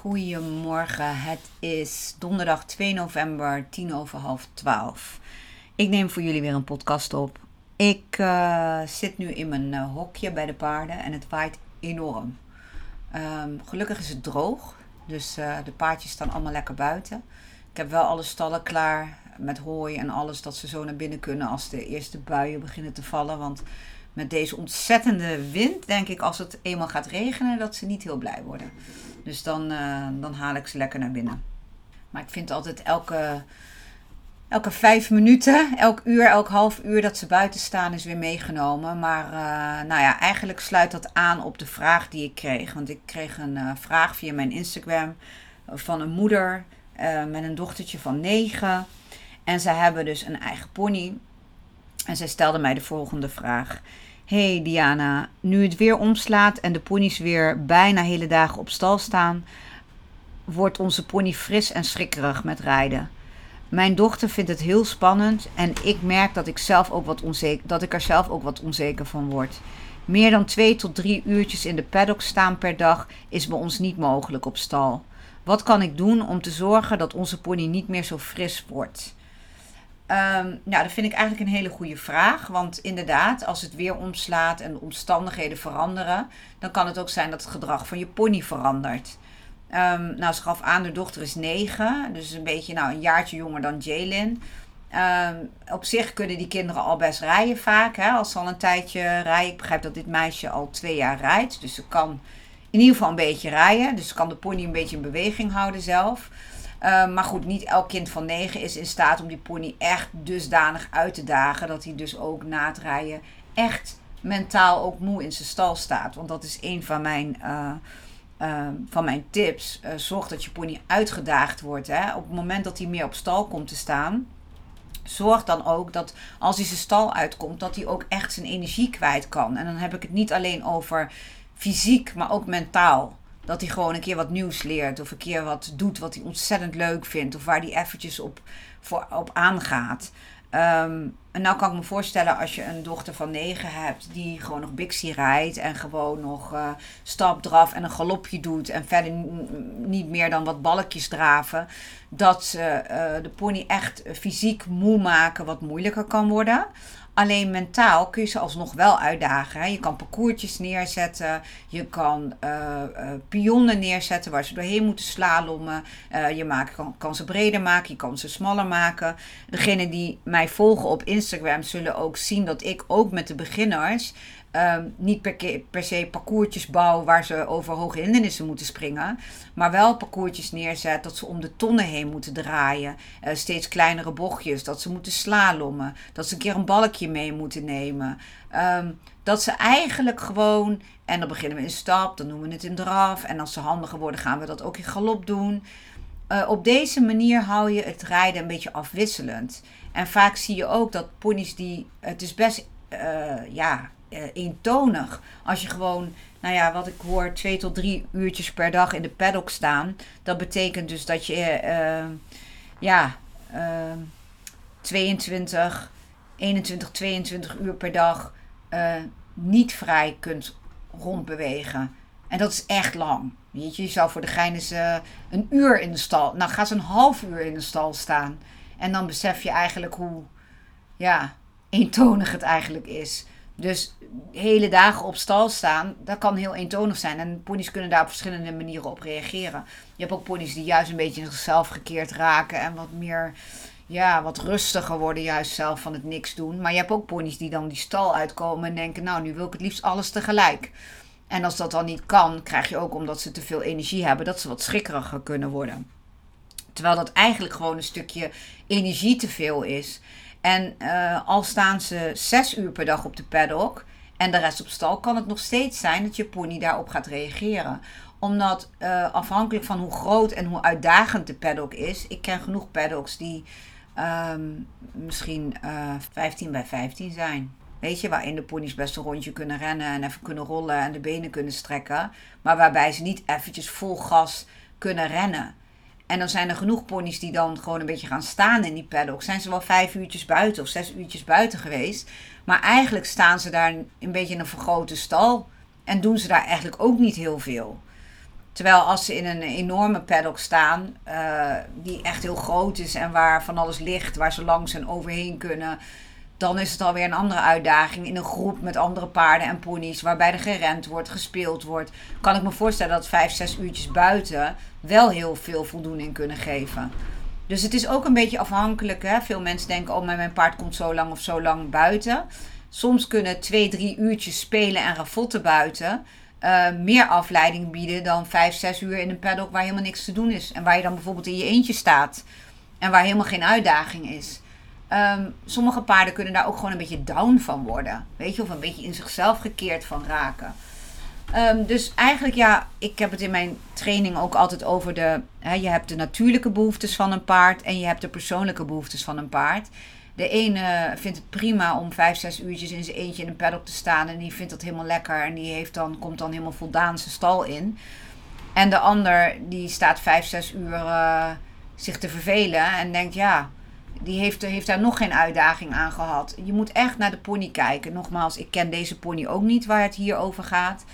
Goedemorgen, het is donderdag 2 november, 10 over half 12. Ik neem voor jullie weer een podcast op. Ik uh, zit nu in mijn uh, hokje bij de paarden en het waait enorm. Ehm, gelukkig is het droog, dus uh, de paardjes staan allemaal lekker buiten. Ik heb wel alle stallen klaar met hooi en alles dat ze zo naar binnen kunnen als de eerste buien beginnen te vallen. Want met deze ontzettende wind denk ik als het eenmaal gaat regenen dat ze niet heel blij worden. Dus dan, uh, dan haal ik ze lekker naar binnen. Maar ik vind altijd elke elke vijf minuten, elk uur, elk half uur dat ze buiten staan is weer meegenomen. Maar uh, nou ja, eigenlijk sluit dat aan op de vraag die ik kreeg. Want ik kreeg een uh, vraag via mijn Instagram van een moeder met een dochtertje van negen. En zij hebben dus een eigen pony. En zij stelde mij de volgende vraag. Hey Diana, nu het weer omslaat en de ponies weer bijna hele dagen op stal staan, wordt onze pony fris en schrikkerig met rijden. Mijn dochter vindt het heel spannend en ik merk dat ik, zelf ook wat onzeker, dat ik er zelf ook wat onzeker van word. Meer dan twee tot drie uurtjes in de paddock staan per dag is bij ons niet mogelijk op stal. Wat kan ik doen om te zorgen dat onze pony niet meer zo fris wordt? Um, nou, dat vind ik eigenlijk een hele goede vraag. Want inderdaad, als het weer omslaat en de omstandigheden veranderen, dan kan het ook zijn dat het gedrag van je pony verandert. Um, nou, ze gaf aan, de dochter is negen. Dus een beetje nou, een jaartje jonger dan Jalen. Um, op zich kunnen die kinderen al best rijden vaak. Hè, als ze al een tijdje rijden. Ik begrijp dat dit meisje al twee jaar rijdt. Dus ze kan in ieder geval een beetje rijden. Dus ze kan de pony een beetje in beweging houden zelf. Um, maar goed, niet elk kind van negen is in staat om die pony echt dusdanig uit te dagen. Dat hij dus ook na het rijden echt mentaal ook moe in zijn stal staat. Want dat is een van mijn... Uh, uh, van mijn tips. Uh, zorg dat je pony uitgedaagd wordt. Hè. Op het moment dat hij meer op stal komt te staan. Zorg dan ook dat als hij zijn stal uitkomt, dat hij ook echt zijn energie kwijt kan. En dan heb ik het niet alleen over fysiek, maar ook mentaal. Dat hij gewoon een keer wat nieuws leert. Of een keer wat doet wat hij ontzettend leuk vindt. Of waar hij eventjes op, voor, op aangaat. Um, en nou kan ik me voorstellen als je een dochter van negen hebt die gewoon nog Bixie rijdt en gewoon nog uh, stap, draf en een galopje doet en verder niet meer dan wat balkjes draven, dat ze uh, de pony echt fysiek moe maken wat moeilijker kan worden. Alleen mentaal kun je ze alsnog wel uitdagen. Je kan parcoursjes neerzetten. Je kan uh, pionnen neerzetten waar ze doorheen moeten slalommen. Uh, je maakt, kan, kan, ze breder maken. Je kan ze smaller maken. Degenen die mij volgen op Instagram zullen ook zien dat ik ook met de beginners Um, niet per, se parcoursjes bouw waar ze over hoge hindernissen moeten springen. Maar wel parcoursjes neerzet dat ze om de tonnen heen moeten draaien. Uh, steeds kleinere bochtjes. Dat ze moeten slalommen. Dat ze een keer een balkje mee moeten nemen. Um, dat ze eigenlijk gewoon. En dan beginnen we in stap, dan noemen we het in draf. En als ze handiger worden, gaan we dat ook in galop doen. Uh, op deze manier hou je het rijden een beetje afwisselend. En vaak zie je ook dat ponies die. Het is best. Uh, ja, uh, eentonig. Als je gewoon, nou ja, wat ik hoor, twee tot drie uurtjes per dag in de paddock staan. Dat betekent dus dat je, uh, ja, uh, 22, 21, 22 uur per dag uh, niet vrij kunt rondbewegen. En dat is echt lang. Weet je, je zou voor de gein eens een uur in de stal. Nou, ga ze een half uur in de stal staan. En dan besef je eigenlijk hoe, ja, eentonig het eigenlijk is. Dus hele dagen op stal staan, dat kan heel eentonig zijn. En ponies kunnen daar op verschillende manieren op reageren. Je hebt ook ponies die juist een beetje in zichzelf gekeerd raken en wat meer, ja, wat rustiger worden, juist zelf van het niks doen. Maar je hebt ook ponies die dan die stal uitkomen en denken: Nou, nu wil ik het liefst alles tegelijk. En als dat dan niet kan, krijg je ook omdat ze te veel energie hebben, dat ze wat schrikkeriger kunnen worden. Terwijl dat eigenlijk gewoon een stukje energie te veel is. En uh, al staan ze zes uur per dag op de paddock en de rest op stal, kan het nog steeds zijn dat je pony daarop gaat reageren omdat uh, afhankelijk van hoe groot en hoe uitdagend de paddock is. Ik ken genoeg paddocks die um, misschien uh, eh, 15 bij 15 zijn. Weet je, waarin de ponies best een rondje kunnen rennen en even kunnen rollen en de benen kunnen strekken. Maar waarbij ze niet eventjes vol gas kunnen rennen. En dan zijn er genoeg ponies die dan gewoon een beetje gaan staan in die paddock. Zijn ze wel vijf uurtjes buiten of zes uurtjes buiten geweest. Maar eigenlijk staan ze daar een beetje in een vergrote stal. En doen ze daar eigenlijk ook niet heel veel. Terwijl als ze in een enorme paddock staan, uh, die echt heel groot is en waar van alles ligt, waar ze langs en overheen kunnen, dan is het alweer een andere uitdaging in een groep met andere paarden en ponies, waarbij er gerend wordt, gespeeld wordt. Kan ik me voorstellen dat vijf, zes uurtjes buiten wel heel veel voldoening kunnen geven. Dus het is ook een beetje afhankelijk. Hè? Veel mensen denken, oh, mijn paard komt zo lang of zo lang buiten. Soms kunnen twee, drie uurtjes spelen en ravotten buiten uh, meer afleiding bieden dan vijf, zes uur in een paddock waar helemaal niks te doen is. En waar je dan bijvoorbeeld in je eentje staat. En waar helemaal geen uitdaging is. Um, sommige paarden kunnen daar ook gewoon een beetje down van worden. Weet je, of een beetje in zichzelf gekeerd van raken. Um, dus eigenlijk ja, ik heb het in mijn training ook altijd over de. Je hebt de natuurlijke behoeftes van een paard en je hebt de persoonlijke behoeftes van een paard. De ene vindt het prima om vijf, zes uurtjes in zijn eentje in een paddock te staan. En die vindt dat helemaal lekker. En die heeft dan, komt dan helemaal voldaan zijn stal in. En de ander die staat vijf, zes uur uh, zich te vervelen. En denkt ja, die heeft, heeft daar nog geen uitdaging aan gehad. Je moet echt naar de pony kijken. Nogmaals, ik ken deze pony ook niet waar het hier over gaat.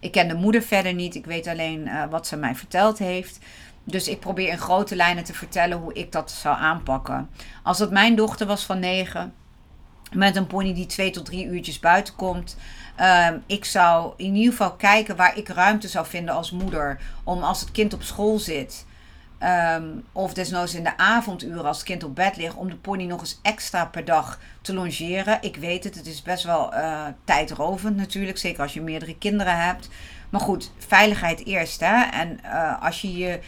Ik ken de moeder verder niet. Ik weet alleen uh, wat ze mij verteld heeft. Dus ik probeer in grote lijnen te vertellen hoe ik dat zou aanpakken. Als dat mijn dochter was van negen, met een pony die twee tot drie uurtjes buiten komt. Um, ik zou in ieder geval kijken waar ik ruimte zou vinden als moeder. Om als het kind op school zit. Um, of desnoods in de avonduren als het kind op bed ligt. Om de pony nog eens extra per dag te longeren. Ik weet het, het is best wel uh, tijdrovend natuurlijk. Zeker als je meerdere kinderen hebt. Maar goed, veiligheid eerst. Hè? En uh, als je je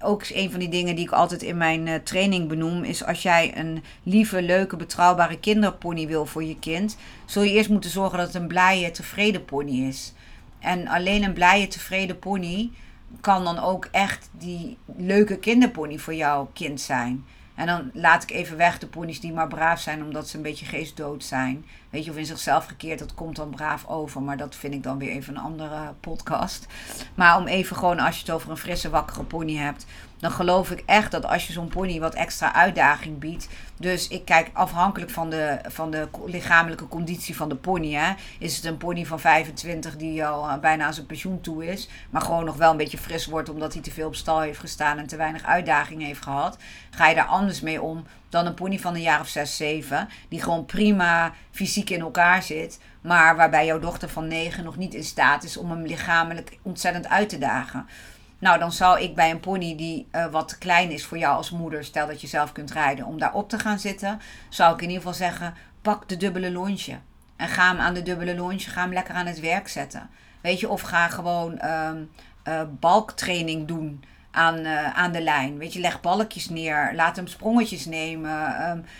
ook een van die dingen die ik altijd in mijn uh, training benoem, is als jij een lieve, leuke, betrouwbare kinderpony wil voor je kind, zul je eerst moeten zorgen dat het een blije, tevreden pony is. En alleen een blije, tevreden pony kan dan ook echt die leuke kinderpony voor jouw kind zijn. En dan laat ik even weg de ponies die maar braaf zijn omdat ze een beetje geestdood zijn. Weet je, of in zichzelf gekeerd, dat komt dan braaf over. Maar dat vind ik dan weer even een andere podcast. Maar om even gewoon, als je het over een frisse, wakkere pony hebt, dan geloof ik echt dat als je zo'n pony wat extra uitdaging biedt. Dus ik kijk afhankelijk van de, van de lichamelijke conditie van de pony. Hè, is het een pony van 25 die al eh, bijna aan zijn pensioen toe is. Maar gewoon nog wel een beetje fris wordt omdat hij te veel op stal heeft gestaan en te weinig uitdaging heeft gehad. Ga je daar anders mee om dan een pony van een jaar of 6, 7. Die gewoon prima fysiek in elkaar zit. Maar waarbij jouw dochter van 9 nog niet in staat is om hem lichamelijk ontzettend uit te dagen. Nou, dan zou ik bij een pony die uh, wat te klein is voor jou als moeder, stel dat je zelf kunt rijden, om daarop te gaan zitten, zou ik in ieder geval zeggen: pak de dubbele lontje. En ga hem aan de dubbele lontje, ga hem lekker aan het werk zetten. Weet je, of ga gewoon um, uh, balktraining doen aan, uh, aan de lijn. Weet je, leg balkjes neer, laat hem sprongetjes nemen. Um, eh,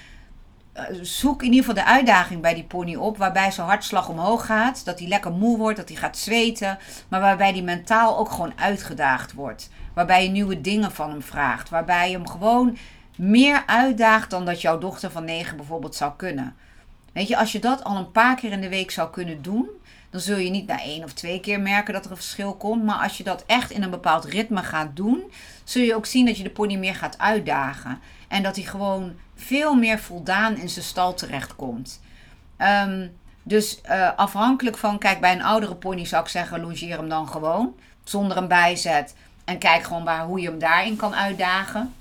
zoek in ieder geval de uitdaging bij die pony op. Waarbij zijn hartslag omhoog gaat. Dat hij lekker moe wordt. Dat hij gaat zweten. Maar waarbij hij mentaal ook gewoon uitgedaagd wordt. Waarbij je nieuwe dingen van hem vraagt. Waarbij je hem gewoon meer uitdaagt dan dat jouw dochter van 9 bijvoorbeeld zou kunnen. Weet je, als je dat al een paar keer in de week zou kunnen doen. Dan zul je niet na één of twee keer merken dat er een verschil komt. Maar als je dat echt in een bepaald ritme gaat doen. Zul je ook zien dat je de pony meer gaat uitdagen. En dat hij gewoon veel meer voldaan in zijn stal terechtkomt. Um, dus uh, afhankelijk van, kijk, bij een oudere pony zou ik zeggen, longeer hem dan gewoon. Zonder een bijzet. En kijk gewoon waar, hoe je hem daarin kan uitdagen.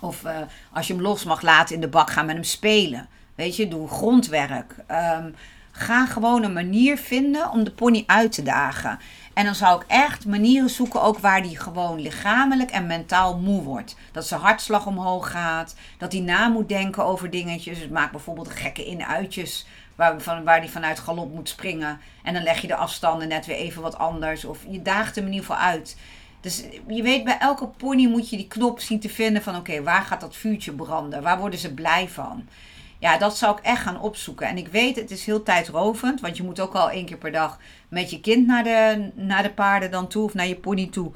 Of uh, als je hem los mag laten in de bak, ga met hem spelen. Weet je, doe grondwerk. Um, ga gewoon een manier vinden om de pony uit te dagen. En dan zou ik echt manieren zoeken, ook waar die gewoon lichamelijk en mentaal moe wordt. Dat zijn hartslag omhoog gaat, dat hij na moet denken over dingetjes. Het maakt bijvoorbeeld gekke in-uitjes waar, van, waar die vanuit galop moet springen. En dan leg je de afstanden net weer even wat anders. Of je daagt hem in ieder geval uit. Dus je weet, bij elke pony moet je die knop zien te vinden van oké, waar gaat dat vuurtje branden? Waar worden ze blij van? Ja, dat zou ik echt gaan opzoeken. En ik weet, het is heel tijdrovend, want je moet ook al één keer per dag met je kind naar de, naar de paarden dan toe of naar je pony toe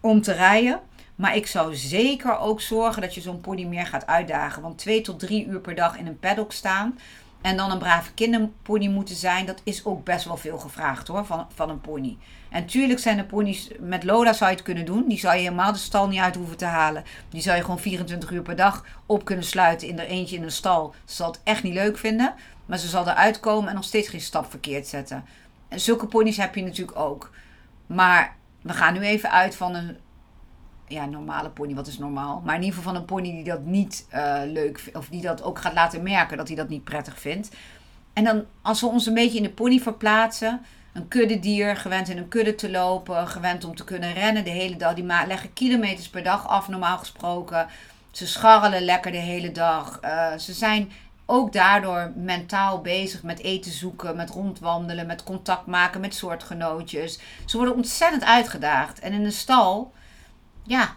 om te rijden. Maar ik zou zeker ook zorgen dat je zo'n pony meer gaat uitdagen. Want twee tot drie uur per dag in een paddock staan. En dan een brave kinderpony moeten zijn. Dat is ook best wel veel gevraagd hoor, van, van een pony. En tuurlijk zijn de ponies, met Lola zou je het kunnen doen. Die zou je helemaal de stal niet uit hoeven te halen. Die zou je gewoon 24 uur per dag op kunnen sluiten in er eentje in een stal. Ze zal het echt niet leuk vinden. Maar ze zal eruit komen en nog steeds geen stap verkeerd zetten. En zulke ponies heb je natuurlijk ook. Maar we gaan nu even uit van een ja, normale pony, wat is normaal? Maar in ieder geval van een pony die dat niet uh, leuk vindt, of die dat ook gaat laten merken dat hij dat niet prettig vindt. En dan, als we ons een beetje in de pony verplaatsen, een kuddedier, gewend in een kudde te lopen, gewend om te kunnen rennen de hele dag. Die leggen kilometers per dag af, normaal gesproken. Ze scharrelen lekker de hele dag. Uh, ze zijn ook daardoor mentaal bezig met eten zoeken, met rondwandelen, met contact maken met soortgenootjes. Ze worden ontzettend uitgedaagd. En in de stal ja,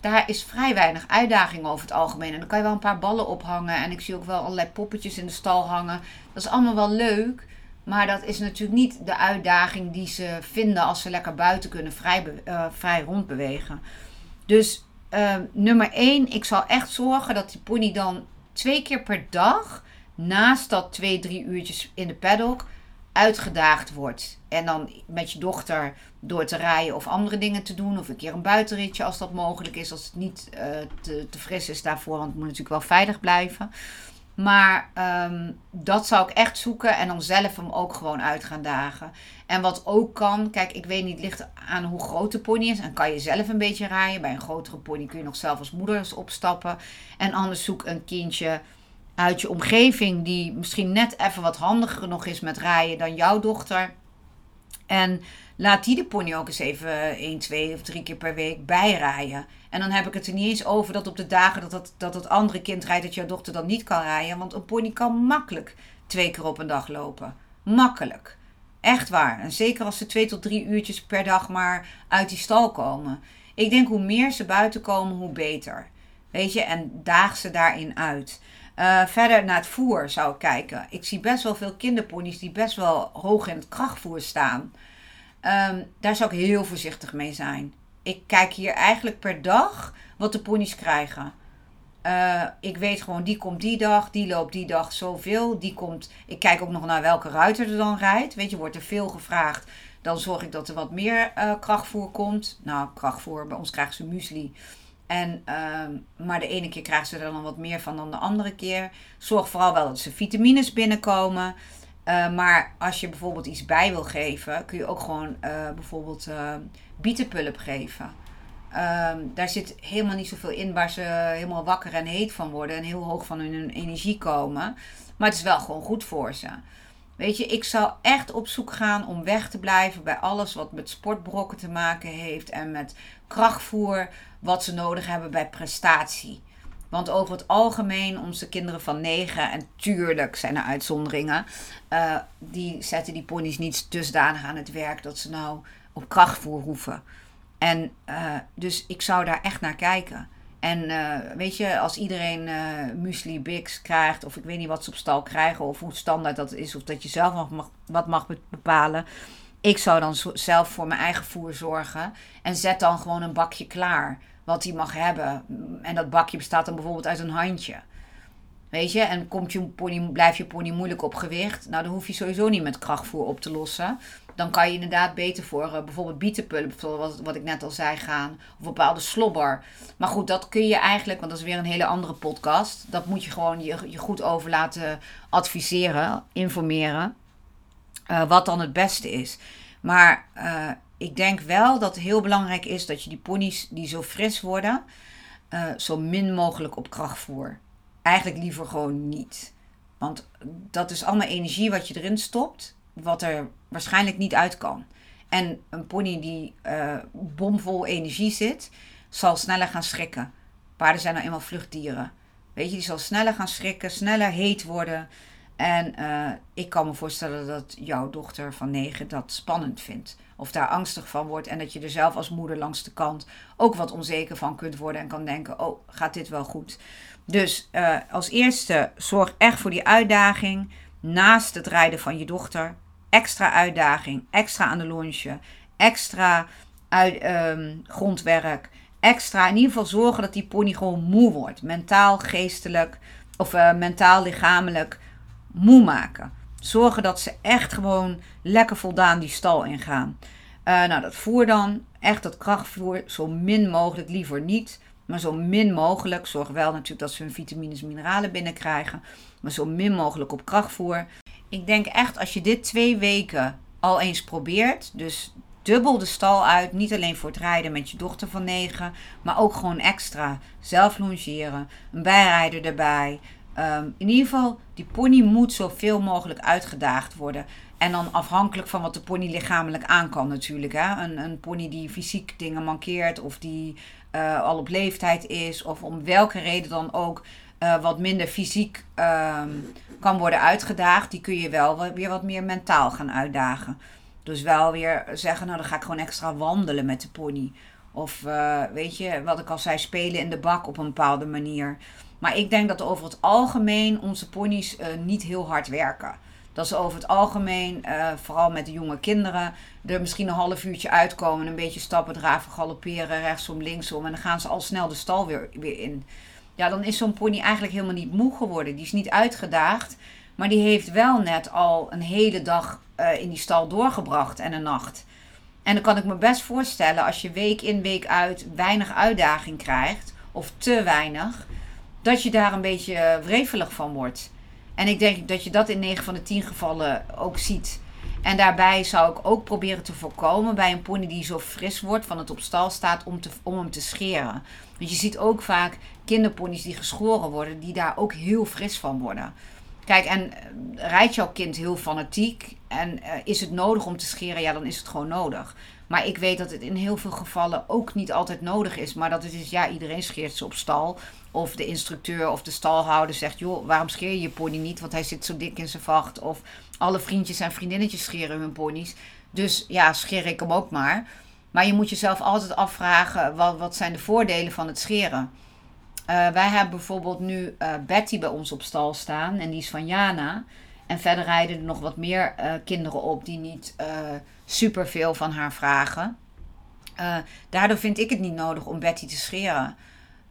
daar is vrij weinig uitdaging over het algemeen. En dan kan je wel een paar ballen ophangen. En ik zie ook wel allerlei poppetjes in de stal hangen. Dat is allemaal wel leuk. Maar dat is natuurlijk niet de uitdaging die ze vinden als ze lekker buiten kunnen vrij, uh, vrij rondbewegen. Dus uh, nummer 1, ik zal echt zorgen dat die pony dan twee keer per dag, naast dat twee, drie uurtjes in de paddock, uitgedaagd wordt. En dan met je dochter door te rijden of andere dingen te doen. Of een keer een buitenritje als dat mogelijk is. Als het niet uh, te, te, fris is daarvoor. Want het moet natuurlijk wel veilig blijven. Maar um, dat zou ik echt zoeken. En dan zelf hem ook gewoon uit gaan dagen. En wat ook kan. Kijk, ik weet niet. ligt aan hoe groot de pony is. En kan je zelf een beetje rijden. Bij een grotere pony kun je nog zelf als moeder opstappen. En anders zoek een kindje uit je omgeving die misschien net even wat handiger nog is met rijden dan jouw dochter. En laat die de pony ook eens even 1, 2 of 3 keer per week bijrijden. En dan heb ik het er niet eens over dat op de dagen dat dat, dat het andere kind rijdt, dat jouw dochter dan niet kan rijden. Want een pony kan makkelijk twee keer op een dag lopen. Makkelijk. Echt waar. En zeker als ze twee tot drie uurtjes per dag maar uit die stal komen. Ik denk hoe meer ze buiten komen, hoe beter. Weet je, en daag ze daarin uit. Uh, verder naar het voer zou ik kijken. Ik zie best wel veel kinderponies die best wel hoog in het krachtvoer staan. Um, daar zou ik heel voorzichtig mee zijn. Ik kijk hier eigenlijk per dag wat de ponies krijgen. Uh, ik weet gewoon, die komt die dag, die loopt die dag zoveel. Die komt, ik kijk ook nog naar welke ruiter er dan rijdt. Weet je, wordt er veel gevraagd. Dan zorg ik dat er wat meer uh, krachtvoer komt. Nou, krachtvoer, bij ons krijgen ze muesli. En, uh, maar de ene keer krijgen ze er dan wat meer van dan de andere keer. Zorg vooral wel dat ze vitamines binnenkomen. Uh, maar als je bijvoorbeeld iets bij wil geven, kun je ook gewoon uh, bijvoorbeeld uh, bietenpulp geven. Ehm, daar zit helemaal niet zoveel in waar ze helemaal wakker en heet van worden en heel hoog van hun energie komen. Maar het is wel gewoon goed voor ze. Weet je, ik zou echt op zoek gaan om weg te blijven bij alles wat met sportbrokken te maken heeft en met krachtvoer, wat ze nodig hebben bij prestatie. Want over het algemeen, onze kinderen van 9, en tuurlijk zijn er uitzonderingen, uh, die zetten die ponies niet dusdanig aan het werk dat ze nou op krachtvoer hoeven. En uh, dus ik zou daar echt naar kijken. En uh, weet je, als iedereen uh, muesli Bix krijgt, of ik weet niet wat ze op stal krijgen, of hoe standaard dat is, of dat je zelf nog mag, wat mag bepalen. Ik zou dan zelf voor mijn eigen voer zorgen en zet dan gewoon een bakje klaar wat hij mag hebben. En dat bakje bestaat dan bijvoorbeeld uit een handje. Weet je, en komt je pony, blijft je pony moeilijk op gewicht, nou dan hoef je sowieso niet met krachtvoer op te lossen. Dan kan je inderdaad beter voor uh, bijvoorbeeld bietenpulp, wat, wat ik net al zei, gaan. Of bepaalde slobber. Maar goed, dat kun je eigenlijk, want dat is weer een hele andere podcast. Dat moet je gewoon je, je goed over laten adviseren, informeren. Uh, wat dan het beste is. Maar uh, ik denk wel dat het heel belangrijk is dat je die ponies die zo fris worden, uh, zo min mogelijk op kracht voer. Eigenlijk liever gewoon niet. Want dat is allemaal energie wat je erin stopt, wat er waarschijnlijk niet uit kan. En een pony die bomvol energie zit, zal sneller gaan schrikken. Paarden zijn nou eenmaal vluchtdieren. Weet je, die zal sneller gaan schrikken, sneller heet worden. En uh, ik kan me voorstellen dat jouw dochter van negen dat spannend vindt. Of daar angstig van wordt. En dat je er zelf als moeder langs de kant ook wat onzeker van kunt worden. En kan denken, oh, gaat dit wel goed? Dus uh, als eerste, zorg echt voor die uitdaging. Naast het rijden van je dochter. Extra uitdaging, extra aan de longe. Extra uit, um, grondwerk. Extra in ieder geval zorgen dat die pony gewoon moe wordt. Mentaal, geestelijk of uh, mentaal, lichamelijk moe maken. Zorgen dat ze echt gewoon lekker voldaan die stal ingaan. Uh, nou, dat voer dan, echt dat krachtvoer, zo min mogelijk, liever niet. Maar zo min mogelijk. Zorg wel natuurlijk dat ze hun vitamines en mineralen binnenkrijgen. Maar zo min mogelijk op krachtvoer. Ik denk echt als je dit twee weken al eens probeert. Dus dubbel de stal uit. Niet alleen voor het rijden met je dochter van 9. Maar ook gewoon extra. Zelf longeren. Een bijrijder erbij. Ehm, in ieder geval, die pony moet zoveel mogelijk uitgedaagd worden. En dan afhankelijk van wat de pony lichamelijk aan kan natuurlijk. Hè? Een, een pony die fysiek dingen mankeert of die uh, al op leeftijd is. Of om welke reden dan ook uh, wat minder fysiek um, kan worden uitgedaagd. Die kun je wel weer wat meer mentaal gaan uitdagen. Dus wel weer zeggen, nou dan ga ik gewoon extra wandelen met de pony. Of uh, weet je, wat ik al zei, spelen in de bak op een bepaalde manier. Maar ik denk dat over het algemeen onze ponies uh, niet heel hard werken. Dat ze over het algemeen, uh, vooral met de jonge kinderen, er misschien een half uurtje uitkomen. Een beetje stappen, draven, galopperen, rechtsom, linksom. En dan gaan ze al snel de stal weer, weer in. Ja, dan is zo'n pony eigenlijk helemaal niet moe geworden. Die is niet uitgedaagd. Maar die heeft wel net al een hele dag uh, in die stal doorgebracht en een nacht. En dan kan ik me best voorstellen als je week in, week uit weinig uitdaging krijgt. Of te weinig dat je daar een beetje wrevelig van wordt. En ik denk dat je dat in 9 van de 10 gevallen ook ziet. En daarbij zou ik ook proberen te voorkomen bij een pony die zo fris wordt van het op stal staat om, te, om hem te scheren. Want je ziet ook vaak kinderponies die geschoren worden, die daar ook heel fris van worden. Kijk, en eh, rijdt jouw kind heel fanatiek en uh, is het nodig om te scheren, ja, dan is het gewoon nodig. Maar ik weet dat het in heel veel gevallen ook niet altijd nodig is. Maar dat het is, ja, iedereen scheert ze op stal. Of de instructeur of de stalhouder zegt, joh, waarom scheer je je pony niet? Want hij zit zo dik in zijn vacht. Of alle vriendjes en vriendinnetjes scheren hun ponies. Dus ja, scheer ik hem ook maar. Maar je moet jezelf altijd afvragen, wat, wat zijn de voordelen van het scheren? Uh, wij hebben bijvoorbeeld nu uh, Betty bij ons op stal staan. En die is van Jana. En verder rijden er nog wat meer uh, kinderen op die niet super veel van haar vragen. daardoor vind ik het niet nodig om Betty te scheren.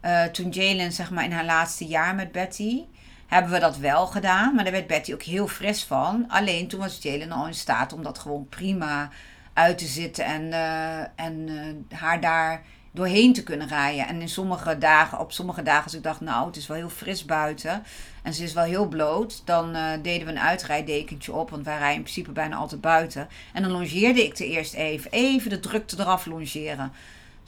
Uh, toen Jalen zeg maar in haar laatste jaar met Betty, hebben we dat wel gedaan. Maar daar werd Betty ook heel fris van. Alleen toen was Jalen al in staat om dat gewoon prima uit te zitten en, uh, en uh, haar daar doorheen te kunnen rijden. En in sommige dagen, op sommige dagen als ik dacht, nou het is wel heel fris buiten en ze is wel heel bloot, dan deden we een uitrijdekentje op, want wij rijden in principe bijna altijd buiten. En dan longeerde ik er eerst even, even de drukte eraf longeren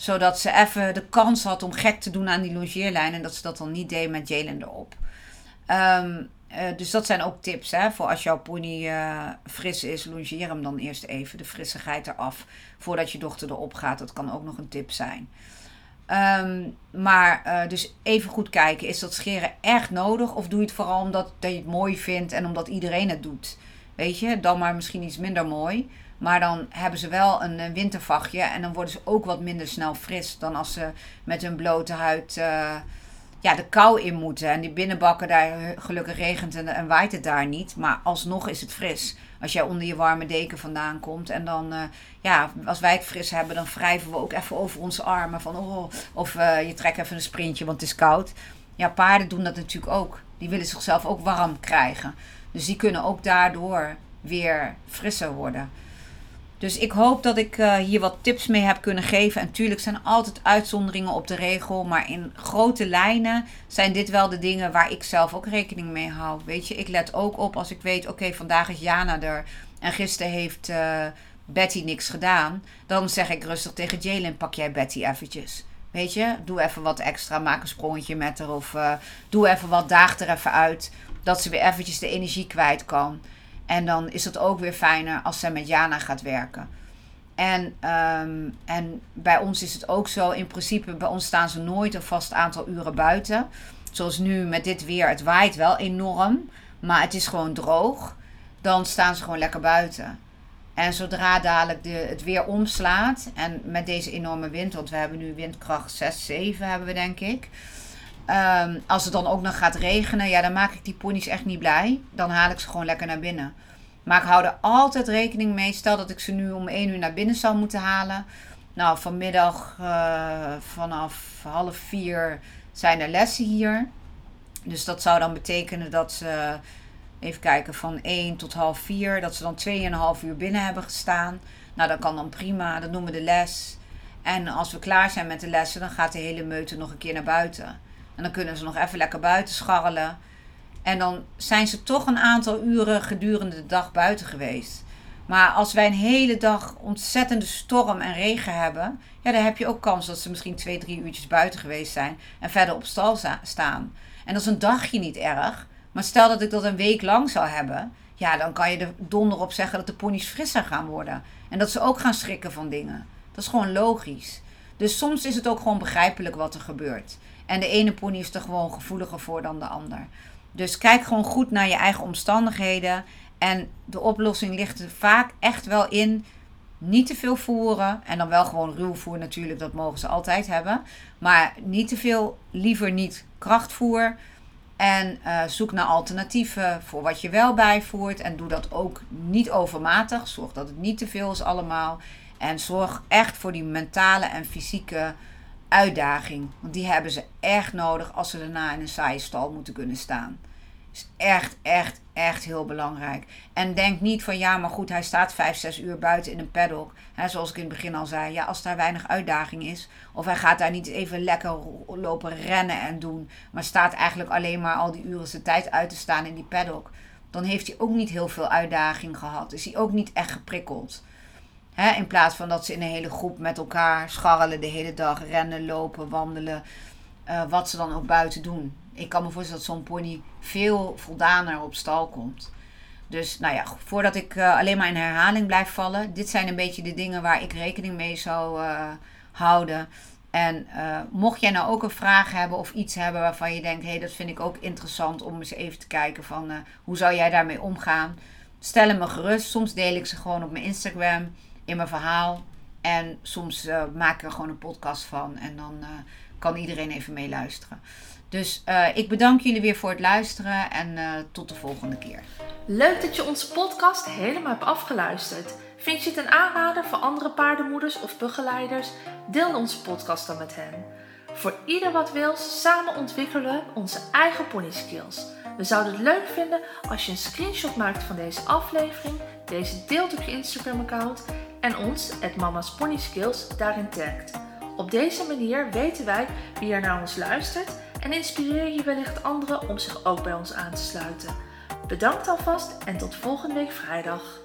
zodat ze even de kans had om gek te doen aan die longeerlijn. En dat ze dat dan niet deed met Jalen erop. Um, uh, dus dat zijn ook tips hè, voor als jouw pony uh, fris is. Longeer hem dan eerst even de frissigheid eraf voordat je dochter erop gaat. Dat kan ook nog een tip zijn. Um, maar uh, dus even goed kijken. Is dat scheren echt nodig? Of doe je het vooral omdat je het mooi vindt en omdat iedereen het doet? Weet je, dan maar misschien iets minder mooi. Maar dan hebben ze wel een wintervachtje en dan worden ze ook wat minder snel fris dan als ze met hun blote huid ja, de kou in moeten. En die binnenbakken, daar gelukkig regent en, en, waait het daar niet. Maar alsnog is het fris. Als jij onder je warme deken vandaan komt. En dan, uh, ja, als wij het fris hebben, dan wrijven we ook even over onze armen. Van, oh, of uh, je trekt even een sprintje, want het is koud. Ja, paarden doen dat natuurlijk ook. Die willen zichzelf ook warm krijgen. Dus die kunnen ook daardoor weer frisser worden. Dus ik hoop dat ik uh, hier wat tips mee heb kunnen geven. En natuurlijk zijn er altijd uitzonderingen op de regel. Maar in grote lijnen zijn dit wel de dingen waar ik zelf ook rekening mee hou. Weet je, ik let ook op als ik weet, oké, vandaag is Jana er. En gisteren heeft uh, Betty niks gedaan. Dan zeg ik rustig tegen Jalen, pak jij Betty eventjes. Weet je, doe even wat extra, maak een sprongetje met haar. Of uh, doe even wat, daag er even uit. Dat ze weer eventjes de energie kwijt kan. En dan is het ook weer fijner als zij met Jana gaat werken. En, um, en bij ons is het ook zo, in principe, bij ons staan ze nooit een vast aantal uren buiten. Zoals nu met dit weer, het waait wel enorm. maar het is gewoon droog, dan staan ze gewoon lekker buiten. En zodra dadelijk de, het weer omslaat, en met deze enorme wind, want we hebben nu windkracht 6, 7 hebben we denk ik. Ehm, als het dan ook nog gaat regenen, ja, dan maak ik die ponies echt niet blij. Dan haal ik ze gewoon lekker naar binnen. Maar ik hou er altijd rekening mee. Stel dat ik ze nu om 1 uur naar binnen zou moeten halen. Nou, vanmiddag uh, vanaf half 4 zijn er lessen hier. Dus dat zou dan betekenen dat ze, even kijken, van 1 tot half 4, dat ze dan 2,5 uur binnen hebben gestaan. Nou, dat kan dan prima, dat noemen we de les. En als we klaar zijn met de lessen, dan gaat de hele meute nog een keer naar buiten. En dan kunnen ze nog even lekker buiten scharrelen. En dan zijn ze toch een aantal uren gedurende de dag buiten geweest. Maar als wij een hele dag ontzettende storm en regen hebben, ja, dan heb je ook kans dat ze misschien twee, drie uurtjes buiten geweest zijn en verder op stal staan. En dat is een dagje niet erg. Maar stel dat ik dat een week lang zou hebben, ja, dan kan je er donder op zeggen dat de ponies frisser gaan worden. En dat ze ook gaan schrikken van dingen. Dat is gewoon logisch. Dus soms is het ook gewoon begrijpelijk wat er gebeurt. En de ene pony is er gewoon gevoeliger voor dan de ander. Dus kijk gewoon goed naar je eigen omstandigheden. En de oplossing ligt er vaak echt wel in niet te veel voeren. En dan wel gewoon ruwvoer natuurlijk, dat mogen ze altijd hebben. Maar niet te veel, liever niet krachtvoer. En uh, zoek naar alternatieven voor wat je wel bijvoert. En doe dat ook niet overmatig. Zorg dat het niet te veel is allemaal. En zorg echt voor die mentale en fysieke uitdaging. Want die hebben ze echt nodig als ze daarna in een saaie stal moeten kunnen staan. Is echt, echt, echt heel belangrijk. En denk niet van ja, maar goed, hij staat 5, 6 uur buiten in een paddock. Hè, zoals ik in het begin al zei. Ja, als daar weinig uitdaging is. Of hij gaat daar niet even lekker lopen rennen en doen. Maar staat eigenlijk alleen maar al die uren zijn tijd uit te staan in die paddock. Dan heeft hij ook niet heel veel uitdaging gehad. Is hij ook niet echt geprikkeld. In plaats van dat ze in een hele groep met elkaar scharrelen de hele dag. Rennen, lopen, wandelen. Uh, wat ze dan ook buiten doen ik kan me voorstellen dat zo'n pony veel voldaner op stal komt. Dus nou ja, voordat ik uh, alleen maar in herhaling blijf vallen, dit zijn een beetje de dingen waar ik rekening mee zou uh, houden. En mocht jij nou ook een vraag hebben of iets hebben waarvan je denkt, hé, hey, dat vind ik ook interessant om eens even te kijken van hoe zou jij daarmee omgaan? Stel hem me gerust. Soms deel ik ze gewoon op mijn Instagram in mijn verhaal. En soms maak ik er gewoon een podcast van en dan kan iedereen even meeluisteren. Dus uh, ik bedank jullie weer voor het luisteren en uh, tot de volgende keer. Leuk dat je onze podcast helemaal hebt afgeluisterd. Vind je het een aanrader voor andere paardenmoeders of begeleiders? Deel onze podcast dan met hen. Voor ieder wat wil, samen ontwikkelen we onze eigen pony skills. We zouden het leuk vinden als je een screenshot maakt van deze aflevering, deze deelt op je Instagram account en ons, het Mama's Pony Skills, daarin tagt. Op deze manier weten wij wie er naar ons luistert en inspireer je wellicht anderen om zich ook bij ons aan te sluiten. Bedankt alvast en tot volgende week vrijdag.